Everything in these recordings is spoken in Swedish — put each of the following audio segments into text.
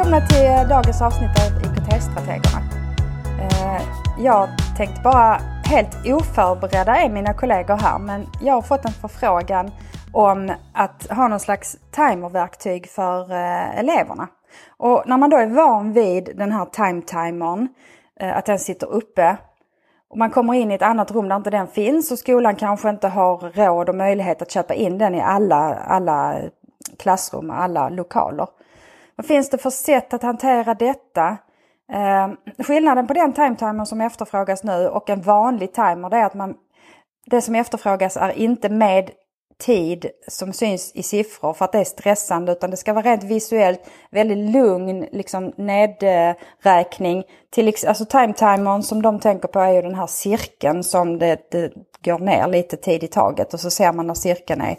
välkomna till dagens avsnitt av IKT-strategerna. Eh, jag tänkte bara helt oförberedda är mina kollegor här men jag har fått en förfrågan om att ha någon slags timerverktyg för eh, eleverna. Och när man då är van vid den här time-timern, eh, att den sitter uppe och man kommer in i ett annat rum där inte den finns och skolan kanske inte har råd och möjlighet att köpa in den i alla, alla klassrum, alla lokaler. Vad finns det för sätt att hantera detta? Eh, skillnaden på den timetimern som efterfrågas nu och en vanlig timer det är att man, det som efterfrågas är inte med tid som syns i siffror för att det är stressande utan det ska vara rent visuellt, väldigt lugn liksom nedräkning. Till, alltså timetimern som de tänker på är ju den här cirkeln som det, det går ner lite tid i taget och så ser man när cirkeln är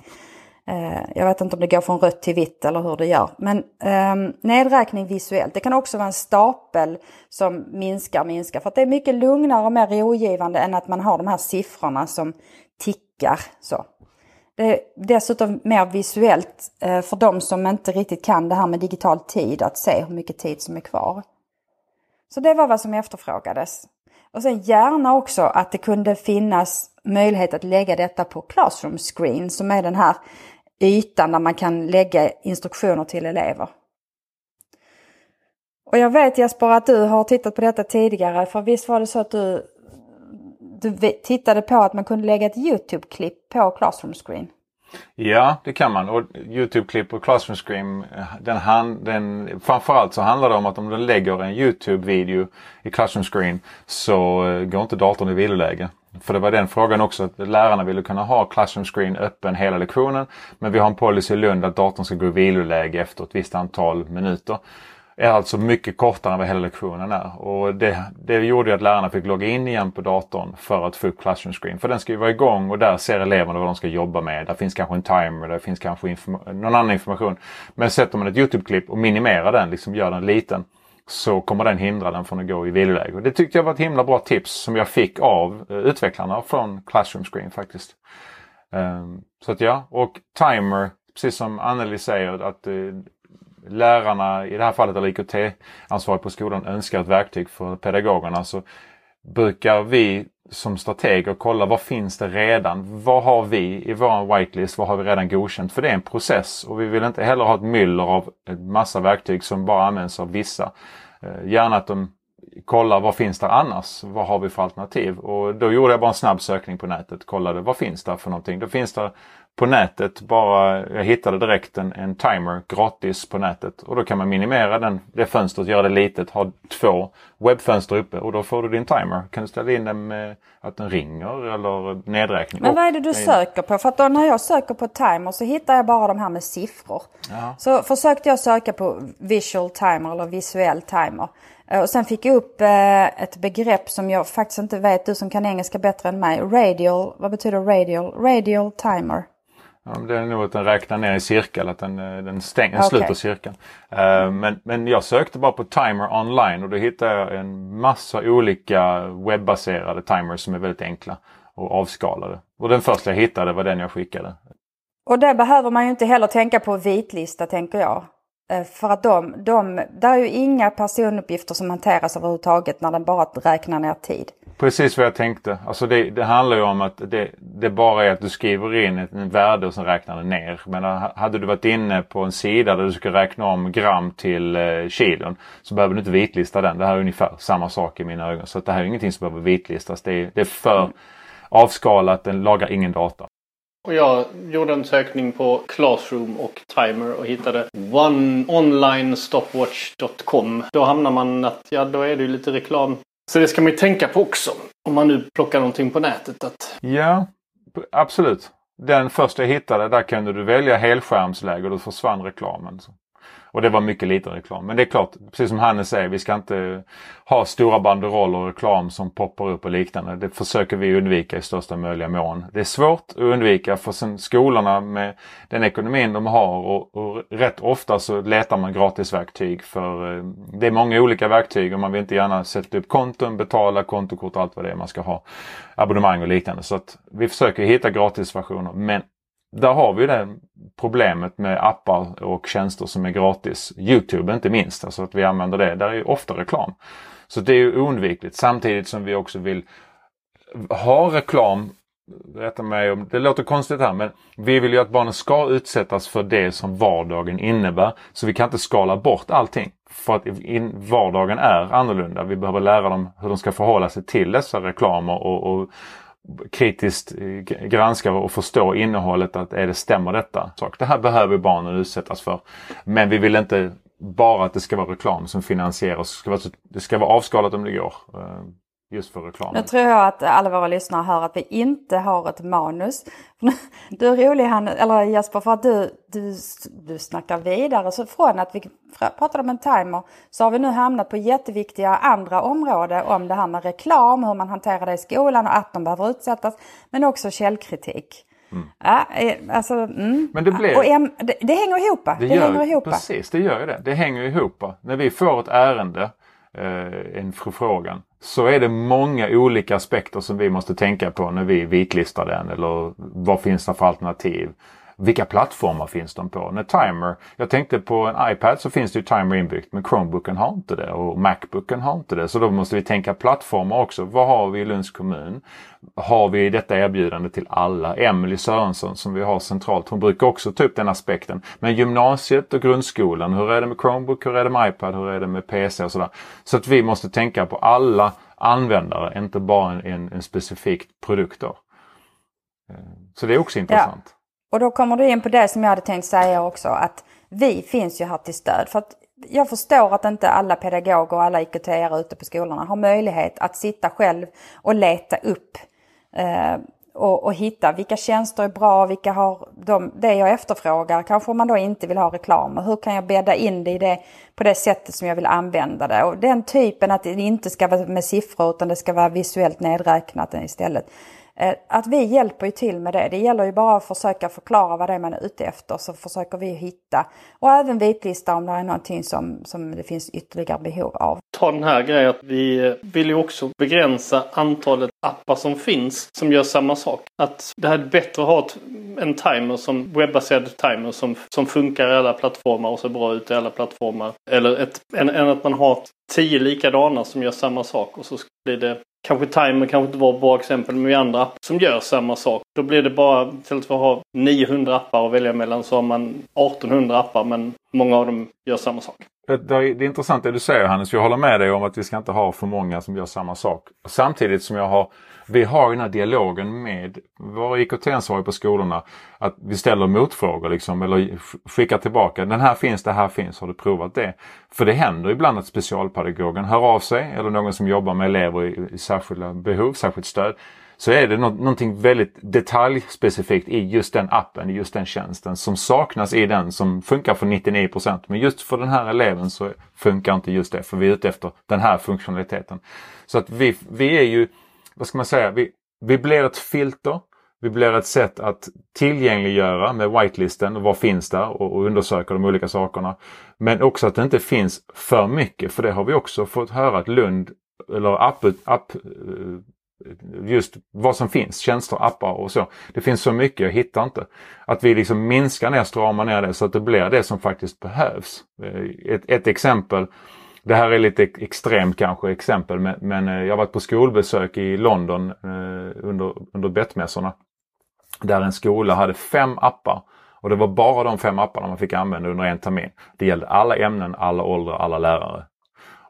Eh, jag vet inte om det går från rött till vitt eller hur det gör. Men eh, nedräkning visuellt. Det kan också vara en stapel som minskar, minskar. För att det är mycket lugnare och mer rogivande än att man har de här siffrorna som tickar. Så. Det är dessutom mer visuellt eh, för de som inte riktigt kan det här med digital tid att se hur mycket tid som är kvar. Så det var vad som efterfrågades. Och sen gärna också att det kunde finnas möjlighet att lägga detta på Classroom Screen som är den här ytan där man kan lägga instruktioner till elever. Och jag vet Jesper att du har tittat på detta tidigare för visst var det så att du, du tittade på att man kunde lägga ett Youtube-klipp på Classroom Screen? Ja, det kan man. Och Youtube-klipp och Classroom Screen, den, hand, den, framförallt så handlar det om att om du lägger en Youtube-video i Classroom Screen så eh, går inte datorn i viloläge. För det var den frågan också att lärarna ville kunna ha Classroom Screen öppen hela lektionen. Men vi har en policy i Lund att datorn ska gå i viloläge efter ett visst antal minuter. är alltså mycket kortare än vad hela lektionen är. Och det, det gjorde att lärarna fick logga in igen på datorn för att få upp Classroom Screen. För den ska ju vara igång och där ser eleverna vad de ska jobba med. Där finns kanske en timer, där finns kanske någon annan information. Men sätter man ett Youtube-klipp och minimerar den, liksom gör den liten så kommer den hindra den från att gå i viloläge. Det tyckte jag var ett himla bra tips som jag fick av eh, utvecklarna från Classroom Screen faktiskt. Ehm, så att ja, och timer, precis som Anneli säger att eh, lärarna, i det här fallet eller IKT-ansvarig på skolan, önskar ett verktyg för pedagogerna så brukar vi som strateger kolla vad finns det redan? Vad har vi i vår whitelist? Vad har vi redan godkänt? För det är en process och vi vill inte heller ha ett myller av en massa verktyg som bara används av vissa. Eh, gärna att de kollar vad finns det annars? Vad har vi för alternativ? Och då gjorde jag bara en snabb sökning på nätet. Kollade vad finns det för någonting? Då finns det på nätet bara, jag hittade direkt en, en timer gratis på nätet och då kan man minimera den, det fönstret, göra det litet, ha två webbfönster uppe och då får du din timer. Kan du ställa in den med att den ringer eller nedräkning. Men vad är det du söker på? För att då när jag söker på timer så hittar jag bara de här med siffror. Ja. Så försökte jag söka på visual timer eller visuell timer. Eh, och sen fick jag upp eh, ett begrepp som jag faktiskt inte vet, du som kan engelska bättre än mig. Radial, vad betyder radial? Radial timer. Ja, det är nog att den räknar ner i cirkel, att den, eh, den, stäng, okay. sluter cirkeln. Uh, men, men jag sökte bara på timer online och då hittade jag en massa olika webbaserade timers som är väldigt enkla och avskalade. Och den första jag hittade var den jag skickade. Och det behöver man ju inte heller tänka på vitlista tänker jag. Uh, för att de, de, där är ju inga personuppgifter som hanteras överhuvudtaget när den bara räknar ner tid. Precis vad jag tänkte. Alltså det, det handlar ju om att det, det bara är att du skriver in ett värde och sen räknar det ner. Men hade du varit inne på en sida där du ska räkna om gram till eh, kilon så behöver du inte vitlista den. Det här är ungefär samma sak i mina ögon. Så det här är ingenting som behöver vitlistas. Det är, det är för avskalat, den lagar ingen data. Och jag gjorde en sökning på Classroom och Timer och hittade oneonlinestopwatch.com. Då hamnar man att ja, då är det ju lite reklam så det ska man ju tänka på också. Om man nu plockar någonting på nätet. Att... Ja, absolut. Den första jag hittade, där kunde du välja helskärmsläge och då försvann reklamen. Och det var mycket liten reklam. Men det är klart, precis som Hannes säger, vi ska inte ha stora banderoller och reklam som poppar upp och liknande. Det försöker vi undvika i största möjliga mån. Det är svårt att undvika för sen skolorna med den ekonomin de har och, och rätt ofta så letar man gratisverktyg för eh, det är många olika verktyg och man vill inte gärna sätta upp konton, betala kontokort och allt vad det är man ska ha. Abonnemang och liknande. Så att vi försöker hitta gratisversioner men där har vi det problemet med appar och tjänster som är gratis. Youtube inte minst, alltså att vi använder det. Där är ju ofta reklam. Så det är ju oundvikligt samtidigt som vi också vill ha reklam rätta mig om det låter konstigt här men vi vill ju att barnen ska utsättas för det som vardagen innebär. Så vi kan inte skala bort allting. För att vardagen är annorlunda. Vi behöver lära dem hur de ska förhålla sig till dessa reklamer och, och kritiskt eh, granska och förstå innehållet. att är det Stämmer detta? Det här behöver barnen utsättas för. Men vi vill inte bara att det ska vara reklam som finansieras. Det ska vara avskalat om det går. Eh, Just för reklamen. Nu tror jag att alla våra lyssnare hör att vi inte har ett manus. Du är rolig han, eller Jesper för att du, du, du snackar vidare. Så från att vi pratade om en timer så har vi nu hamnat på jätteviktiga andra områden om det här med reklam, hur man hanterar det i skolan och att de behöver utsättas. Men också källkritik. Mm. Ja, eh, alltså, mm. Men det, blir... och det, det hänger ihop. Det, det gör, hänger ihop. Precis, det gör ju det. Det hänger ihop. När vi får ett ärende eh, en förfrågan. Så är det många olika aspekter som vi måste tänka på när vi vitlistar den eller vad finns det för alternativ. Vilka plattformar finns de på? När Timer, jag tänkte på en iPad så finns det ju Timer inbyggt men Chromebooken har inte det och Macbooken har inte det. Så då måste vi tänka plattformar också. Vad har vi i Lunds kommun? Har vi detta erbjudande till alla? Emily Sörensson som vi har centralt, hon brukar också ta upp den aspekten. Men gymnasiet och grundskolan, hur är det med Chromebook, hur är det med iPad, hur är det med PC och sådär. Så att vi måste tänka på alla användare, inte bara en, en specifik produkt. Då. Eh, så det är också intressant. Ja. Och då kommer du in på det som jag hade tänkt säga också att vi finns ju här till stöd. För att jag förstår att inte alla pedagoger och alla iqt ute på skolorna har möjlighet att sitta själv och leta upp eh, och, och, hitta vilka tjänster är bra, vilka har de, det jag efterfrågar. Kanske man då inte vill ha reklam och hur kan jag bädda in det, i det på det sättet som jag vill använda det. Och den typen att det inte ska vara med siffror utan det ska vara visuellt nedräknat istället. Eh, att vi hjälper ju till med det. Det gäller ju bara att försöka förklara vad det är man är ute efter så försöker vi hitta och även vitlista om det är någonting som, som det finns ytterligare behov av. Ta den här grejen att vi eh, vill ju också begränsa antalet appar som finns som gör samma sak. Att det här är bättre att ha ett, en timer som webbaserad timer som, som funkar i alla plattformar och ser bra ut i alla plattformar. Eller ett, än, än att man har tio likadana som gör samma sak och så blir det Kanske Timer kanske inte var ett bra exempel, men vi andra appar som gör samma sak. Då blir det bara, istället för att ha 900 appar att välja mellan så har man 1800 appar men många av dem gör samma sak. Eh, det, det, är intressant det du säger Hannes. Jag håller med dig om att vi ska inte ha för många som gör samma sak. Samtidigt som jag har vi har den här dialogen med våra IKT-ansvariga på skolorna. Att vi ställer motfrågor liksom, eller skickar tillbaka. Den här finns, det här finns, har du provat det? För det händer ibland att specialpedagogen hör av sig eller någon som jobbar med elever i, i särskilda behov, särskilt stöd så är det något, någonting väldigt detaljspecifikt i just den appen, i just den tjänsten som saknas i den som funkar för 99% Men just för den här eleven så funkar inte just det för vi är ute efter den här funktionaliteten. Så att vi, vi är ju vad ska man säga, vi, vi blir ett filter. Vi blir ett sätt att tillgängliggöra med whitelisten och vad finns där och, och undersöka de olika sakerna. Men också att det inte finns för mycket för det har vi också fått höra att Lund eller app, app eh, just vad som finns, tjänster, appar och så. Det finns så mycket, jag hittar inte. Att vi liksom minskar ner, stramar ner det så att det blir det som faktiskt behövs. Eh, ett, ett exempel det här är lite extremt kanske exempel men, men eh, jag har varit på skolbesök i London eh, under, under bettmässorna. Där en skola hade fem appar och det var bara de fem apparna man fick använda under en termin. Det gällde alla ämnen, alla åldrar, alla lärare.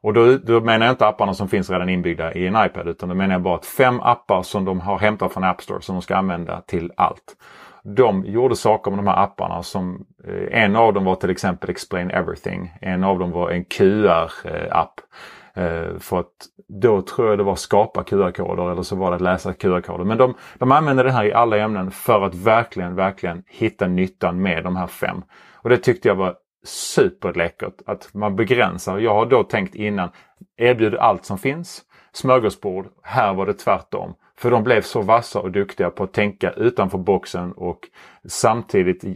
Och då, då menar jag inte apparna som finns redan inbyggda i en iPad utan då menar jag bara att fem appar som de har hämtat från App Store som de ska använda till allt de gjorde saker med de här apparna som eh, en av dem var till exempel Explain Everything. En av dem var en QR-app. Eh, eh, för att då tror jag det var skapa QR-koder eller så var det att läsa QR-koder. Men de, de använde det här i alla ämnen för att verkligen, verkligen hitta nyttan med de här fem. Och det tyckte jag var superläckert att man begränsar. Jag har då tänkt innan, erbjuder allt som finns. Smörgåsbord, här var det tvärtom. För de blev så vassa och duktiga på att tänka utanför boxen och samtidigt eh,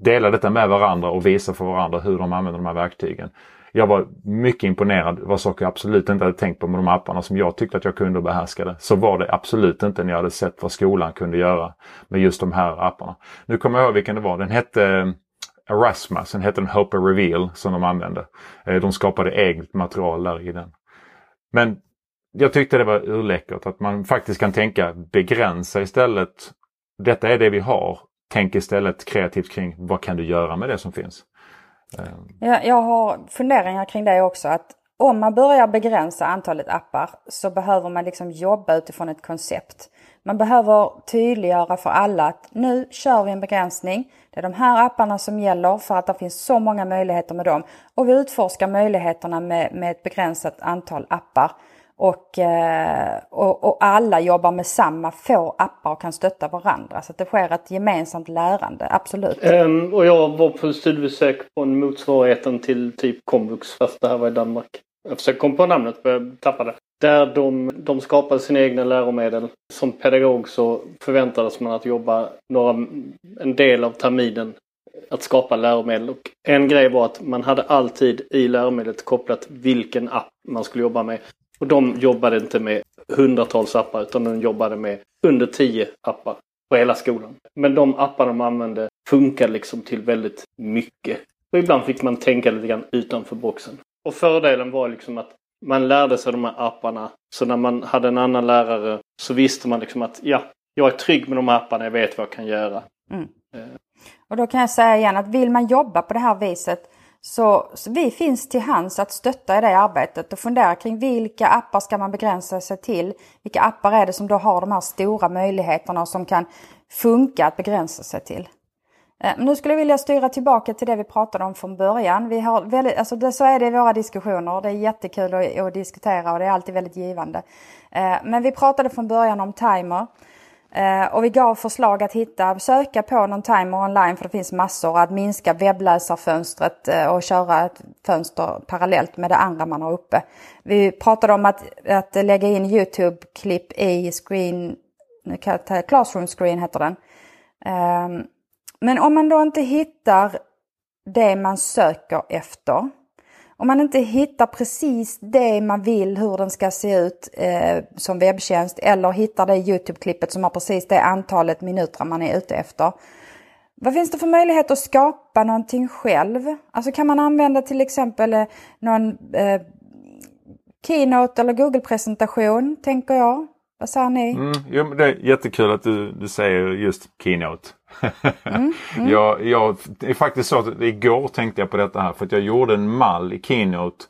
dela detta med varandra och visa för varandra hur de använder de här verktygen. jag var mycket imponerad. Det var saker jag absolut inte hade tänkt på med de apparna som jag tyckte att jag kunde och behärskade. Så var det absolut inte när jag hade sett vad skolan kunde göra med just de här apparna. Nu kommer jag ihåg vilken det var. Den hette Erasmus, sen hette den Hope Reveal som de använde. Eh, de skapade eget material där i den. Men jag tyckte det var urläckert att man faktiskt kan tänka begränsa istället. Detta är det vi har. Tänk istället kreativt kring vad kan du göra med det som finns. Ehm. Ja, jag har funderingar kring det också. att Om man börjar begränsa antalet appar så behöver man liksom jobba utifrån ett koncept. Man behöver tydliggöra för alla att nu kör vi en begränsning. Det är de här apparna som gäller för att det finns så många möjligheter med dem. Och vi utforskar möjligheterna med, med ett begränsat antal appar. Och, eh, och, och, alla jobbar med samma få appar och kan stötta varandra. Så att det sker ett gemensamt lärande, absolut. Um, och jag var på studiebesök på en motsvarigheten till typ komvux fast det här var i Danmark. Jag försöker komma på namnet för jag tappade. Där de, de skapade sina egna läromedel. Som pedagog så förväntades man att jobba några, en del av terminen att skapa läromedel. Och en grej var att man hade alltid i läromedlet kopplat vilken app man skulle jobba med. Och de jobbade inte med hundratals appar utan de jobbade med under tio appar på hela skolan. Men de appar de använde funkar liksom till väldigt mycket. Och ibland fick man tänka lite grann utanför boxen. Och fördelen var liksom att man lärde sig de här apparna. Så när man hade en annan lärare så visste man liksom att ja, jag är trygg med de här apparna, jag vet vad jag kan göra. Mm. Eh. Och då kan jag säga igen att vill man jobba på det här viset så, så, vi finns till hands att stötta i det arbetet och fundera kring vilka appar ska man begränsa sig till? Vilka appar är det som då har de här stora möjligheterna som kan funka att begränsa sig till? Eh, nu skulle jag vilja styra tillbaka till det vi pratade om från början. Vi har väldigt, alltså det, så är det i våra diskussioner. Det är jättekul att, att diskutera och det är alltid väldigt givande. Eh, men vi pratade från början om timer. Eh, och vi gav förslag att hitta, söka på någon timer online för det finns massor. Att minska webbläsarfönstret eh, och köra ett fönster parallellt med det andra man har uppe. Vi pratade om att, att lägga in YouTube-klipp i screen, Classroom screen heter den. Ehm, men om man då inte hittar det man söker efter, om man inte hittar precis det man vill hur den ska se ut eh, som webbtjänst eller hittar det Youtube-klippet som har precis det antalet minuter man är ute efter. Vad finns det för möjlighet att skapa någonting själv? Alltså kan man använda till exempel eh, någon eh, Keynote eller Google-presentation, tänker jag. Vad säger ni? Mm, det är jättekul att du, du säger just Keynote mm, mm. jag, jag, det är faktiskt så att igår tänkte jag på detta här för att jag gjorde en mall i Keynote.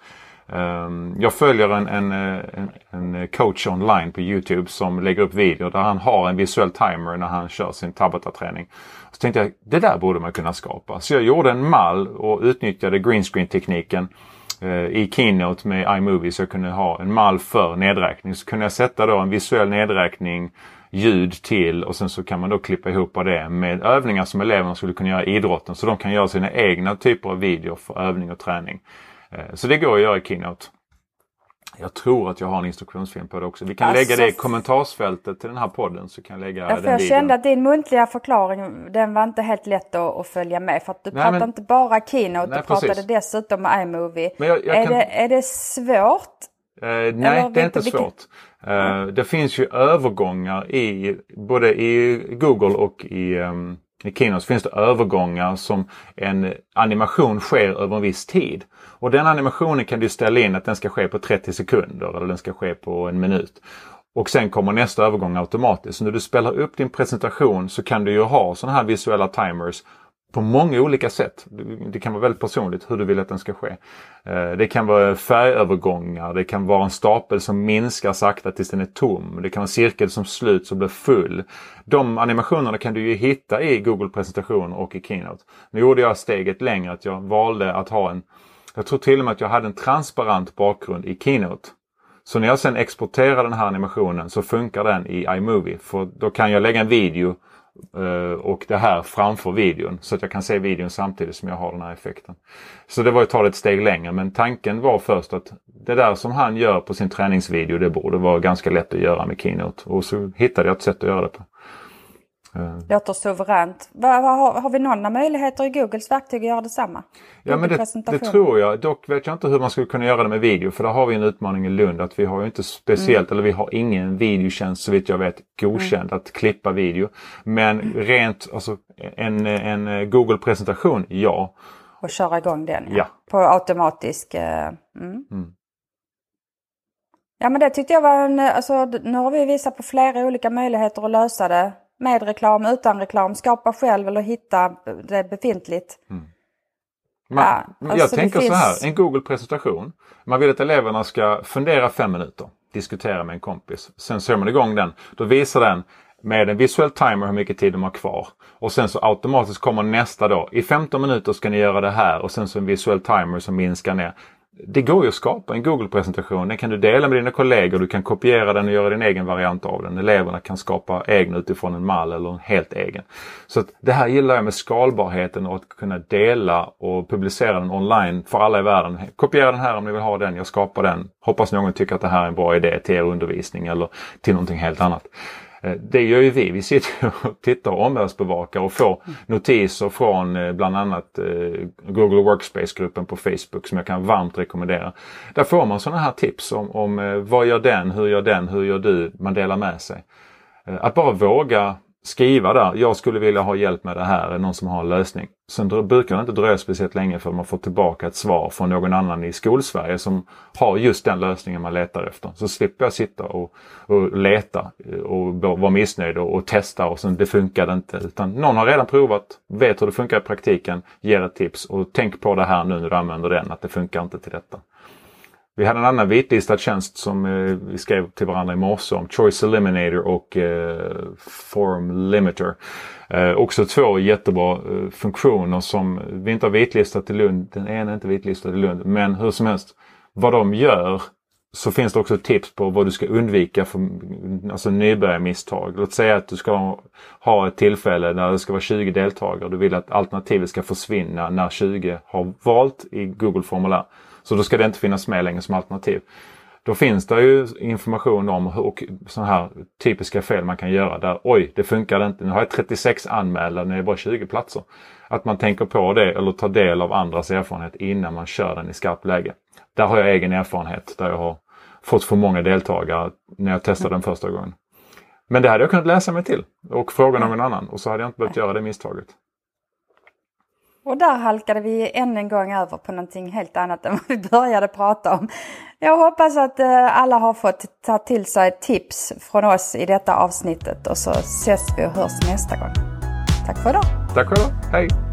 Um, jag följer en, en, en, en, coach online på Youtube som lägger upp videor där han har en visuell timer när han kör sin Tabata-träning. Så tänkte jag, det där borde man kunna skapa. Så jag gjorde en mall och utnyttjade greenscreen tekniken eh, i Keynote med iMovie så jag kunde ha en mall för nedräkning. Så kunde jag sätta då en visuell nedräkning, ljud till och sen så kan man då klippa ihop det med övningar som eleverna skulle kunna göra i idrotten. Så de kan göra sina egna typer av videor för övning och träning. Eh, så det går att göra i Keynote. Jag tror att jag har en instruktionsfilm på det också. Vi kan alltså, lägga det i kommentarsfältet till den här podden. Så kan jag lägga ja, den jag kände att din muntliga förklaring den var inte helt lätt att, att följa med. För att du nej, pratade men, inte bara Keynote, nej, du pratade precis. dessutom iMovie. Jag, jag är, kan... det, är det svårt? Uh, nej, det är inte vilka... svårt. Uh, det finns ju övergångar i både i Google och i um, i Keynote finns det övergångar som en animation sker över en viss tid. Och den animationen kan du ställa in att den ska ske på 30 sekunder eller den ska ske på en minut. Och sen kommer nästa övergång automatiskt. Så när du spelar upp din presentation så kan du ju ha sådana här visuella timers på många olika sätt. Det kan vara väldigt personligt hur du vill att den ska ske. Eh, det kan vara färgövergångar, det kan vara en stapel som minskar sakta tills den är tom. Det kan vara en cirkel som sluts och blir full. De animationerna kan du ju hitta i Google presentation och i Keynote. Nu gjorde jag steget längre att jag valde att ha en, jag tror till och med att jag hade en transparent bakgrund i Keynote. Så när jag sen exporterar den här animationen så funkar den i iMovie. För då kan jag lägga en video Eh, och det här framför videon så att jag kan se videon samtidigt som jag har den här effekten. Så det var att ta det ett steg längre men tanken var först att det där som han gör på sin träningsvideo det borde vara ganska lätt att göra med Keynote och så hittade jag ett sätt att göra det på. Uh. Låter suveränt. Har, vi några möjligheter i Googles verktyg att göra detsamma? Ja men det, det, tror jag. Dock vet jag inte hur man skulle kunna göra det med video för där har vi en utmaning i Lund att vi har ju inte speciellt mm. eller vi har ingen videotjänst så vitt jag vet godkänd mm. att klippa video. Men rent alltså en, en Google presentation, ja. Och köra igång den ja. ja. På automatisk. Uh, mm. mm. Ja men det tyckte jag var en, alltså nu har vi visat på flera olika möjligheter att lösa det. Med reklam, utan reklam, skapa själv eller hitta det befintligt. Mm. Man, ja, alltså jag tänker finns... så här, en Google-presentation. Man vill att eleverna ska fundera fem minuter, diskutera med en kompis. Sen ser man igång den. Då visar den med en visuell timer hur mycket tid de har kvar. Och sen så automatiskt kommer nästa då. I 15 minuter ska ni göra det här och sen så en visuell timer som minskar ner det går ju att skapa en Google-presentation. Den kan du dela med dina kollegor. Du kan kopiera den och göra din egen variant av den. Eleverna kan skapa egna utifrån en mall eller en helt egen. Så Det här gillar jag med skalbarheten och att kunna dela och publicera den online för alla i världen. Kopiera den här om ni vill ha den. Jag skapar den. Hoppas någon tycker att det här är en bra idé till er undervisning eller till någonting helt annat. Eh, det gör ju vi. Vi sitter och tittar och omvärldsbevakar och får notiser från eh, bland annat eh, Google Workspace-gruppen på Facebook som jag kan varmt rekommendera. Där får man sådana här tips om, om vad gör den, hur gör den, hur gör du? Man delar med sig. Att bara våga skriva där, jag skulle vilja ha hjälp med det här, är någon som har en lösning. Sen brukar det inte dröja speciellt länge för man får tillbaka ett svar från någon annan i skolsverige som har just den lösningen man letar efter. Så slipper jag sitta och, och leta eh, och vara missnöjd och, och, testa och sen det funkade inte. Utan någon har redan provat, vet hur det funkar i praktiken, ger ett tips och tänk på det här nu när du använder den, att det funkar inte till detta. Vi hade en annan vitlistad tjänst som eh, vi skrev till varandra i morse om. Choice Eliminator och eh, Form Limiter. Eh, också två jättebra eh, funktioner som vi inte har vitlistat i Lund. Den ena är inte vitlistad i Lund. Men hur som helst, vad de gör så finns det också tips på vad du ska undvika för alltså nybörjarmisstag. Låt säga att du ska ha ett tillfälle där det ska vara 20 deltagare. Du vill att alternativet ska försvinna när 20 har valt i Google-formulär. Så då ska det inte finnas med längre som alternativ. Då finns det ju information om och sådana här typiska fel man kan göra där oj, det funkar inte. Nu har jag 36 anmälda, nu är det bara 20 platser. Att man tänker på det eller tar del av andras erfarenhet innan man kör den i skarpt läge. Där har jag egen erfarenhet där jag har fått för många deltagare när jag testade den första gången. Men det hade jag kunnat läsa mig till och fråga någon annan och så hade jag inte behövt göra det misstaget. Och där halkade vi än en gång över på någonting helt annat än vad vi började prata om. Jag hoppas att eh, alla har fått ta till sig tips från oss i detta avsnittet och så ses vi och hörs nästa gång. Tack för idag! Tack för idag, hej!